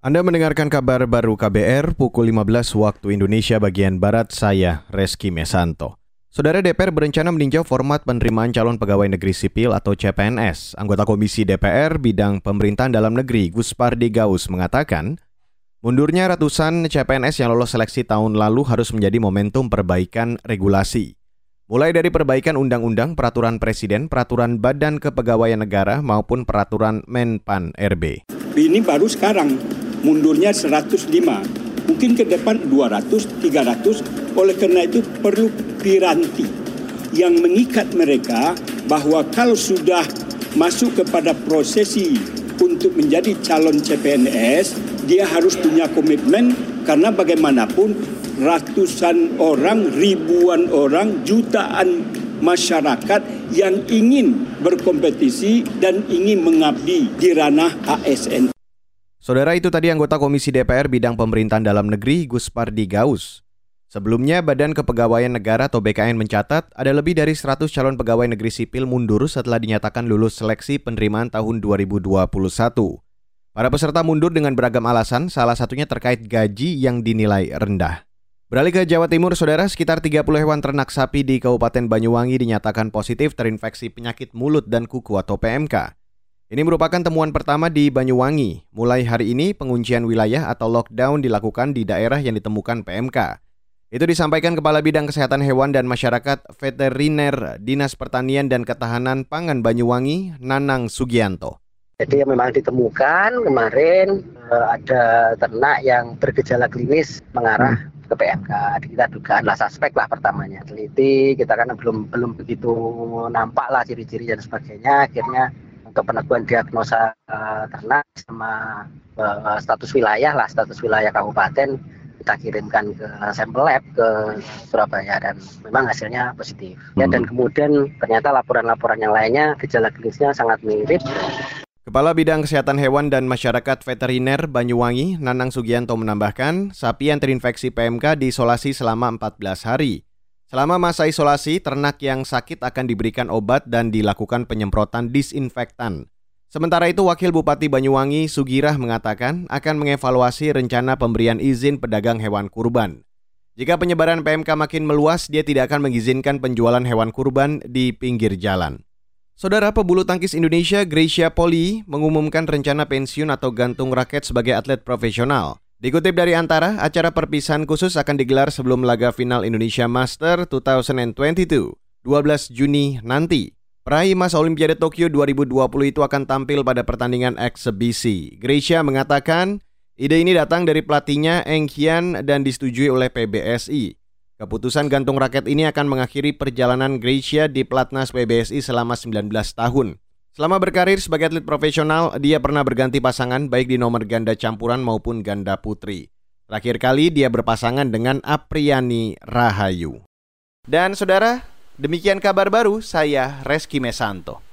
Anda mendengarkan kabar baru KBR pukul 15 waktu Indonesia bagian Barat, saya Reski Mesanto. Saudara DPR berencana meninjau format penerimaan calon pegawai negeri sipil atau CPNS. Anggota Komisi DPR bidang pemerintahan dalam negeri Gus Pardi Gaus mengatakan, mundurnya ratusan CPNS yang lolos seleksi tahun lalu harus menjadi momentum perbaikan regulasi. Mulai dari perbaikan undang-undang, peraturan presiden, peraturan badan kepegawaian negara maupun peraturan Menpan RB. Ini baru sekarang mundurnya 105, mungkin ke depan 200, 300. Oleh karena itu perlu piranti yang mengikat mereka bahwa kalau sudah masuk kepada prosesi untuk menjadi calon CPNS, dia harus punya komitmen karena bagaimanapun ratusan orang, ribuan orang, jutaan masyarakat yang ingin berkompetisi dan ingin mengabdi di ranah ASN. Saudara itu tadi anggota Komisi DPR bidang pemerintahan dalam negeri Gus Pardi Gaus. Sebelumnya, Badan Kepegawaian Negara atau BKN mencatat ada lebih dari 100 calon pegawai negeri sipil mundur setelah dinyatakan lulus seleksi penerimaan tahun 2021. Para peserta mundur dengan beragam alasan, salah satunya terkait gaji yang dinilai rendah. Beralih ke Jawa Timur, saudara, sekitar 30 hewan ternak sapi di Kabupaten Banyuwangi dinyatakan positif terinfeksi penyakit mulut dan kuku atau PMK. Ini merupakan temuan pertama di Banyuwangi. Mulai hari ini penguncian wilayah atau lockdown dilakukan di daerah yang ditemukan PMK. Itu disampaikan Kepala Bidang Kesehatan Hewan dan Masyarakat Veteriner Dinas Pertanian dan Ketahanan Pangan Banyuwangi, Nanang Sugianto. Jadi memang ditemukan kemarin eh, ada ternak yang bergejala klinis mengarah hmm. ke PMK. Kita dugaan lah suspek lah pertamanya. Teliti, kita kan belum belum begitu nampak lah ciri-ciri dan sebagainya. Akhirnya untuk penentuan diagnosa uh, ternak sama uh, status wilayah lah status wilayah kabupaten kita kirimkan ke sampel lab ke Surabaya dan memang hasilnya positif ya dan hmm. kemudian ternyata laporan-laporan yang lainnya gejala klinisnya sangat mirip Kepala Bidang Kesehatan Hewan dan Masyarakat Veteriner Banyuwangi, Nanang Sugianto menambahkan, sapi yang terinfeksi PMK diisolasi selama 14 hari. Selama masa isolasi, ternak yang sakit akan diberikan obat dan dilakukan penyemprotan disinfektan. Sementara itu, Wakil Bupati Banyuwangi Sugirah mengatakan akan mengevaluasi rencana pemberian izin pedagang hewan kurban. Jika penyebaran PMK makin meluas, dia tidak akan mengizinkan penjualan hewan kurban di pinggir jalan. Saudara pebulu tangkis Indonesia Gracia Poli mengumumkan rencana pensiun atau gantung raket sebagai atlet profesional. Dikutip dari Antara, acara perpisahan khusus akan digelar sebelum laga final Indonesia Master 2022, 12 Juni nanti. Peraih emas Olimpiade Tokyo 2020 itu akan tampil pada pertandingan eksebisi. Gracia mengatakan, ide ini datang dari pelatihnya Eng Hian dan disetujui oleh PBSI. Keputusan gantung raket ini akan mengakhiri perjalanan Gracia di pelatnas PBSI selama 19 tahun. Selama berkarir sebagai atlet profesional, dia pernah berganti pasangan baik di nomor ganda campuran maupun ganda putri. Terakhir kali dia berpasangan dengan Apriani Rahayu. Dan saudara, demikian kabar baru saya Reski Mesanto.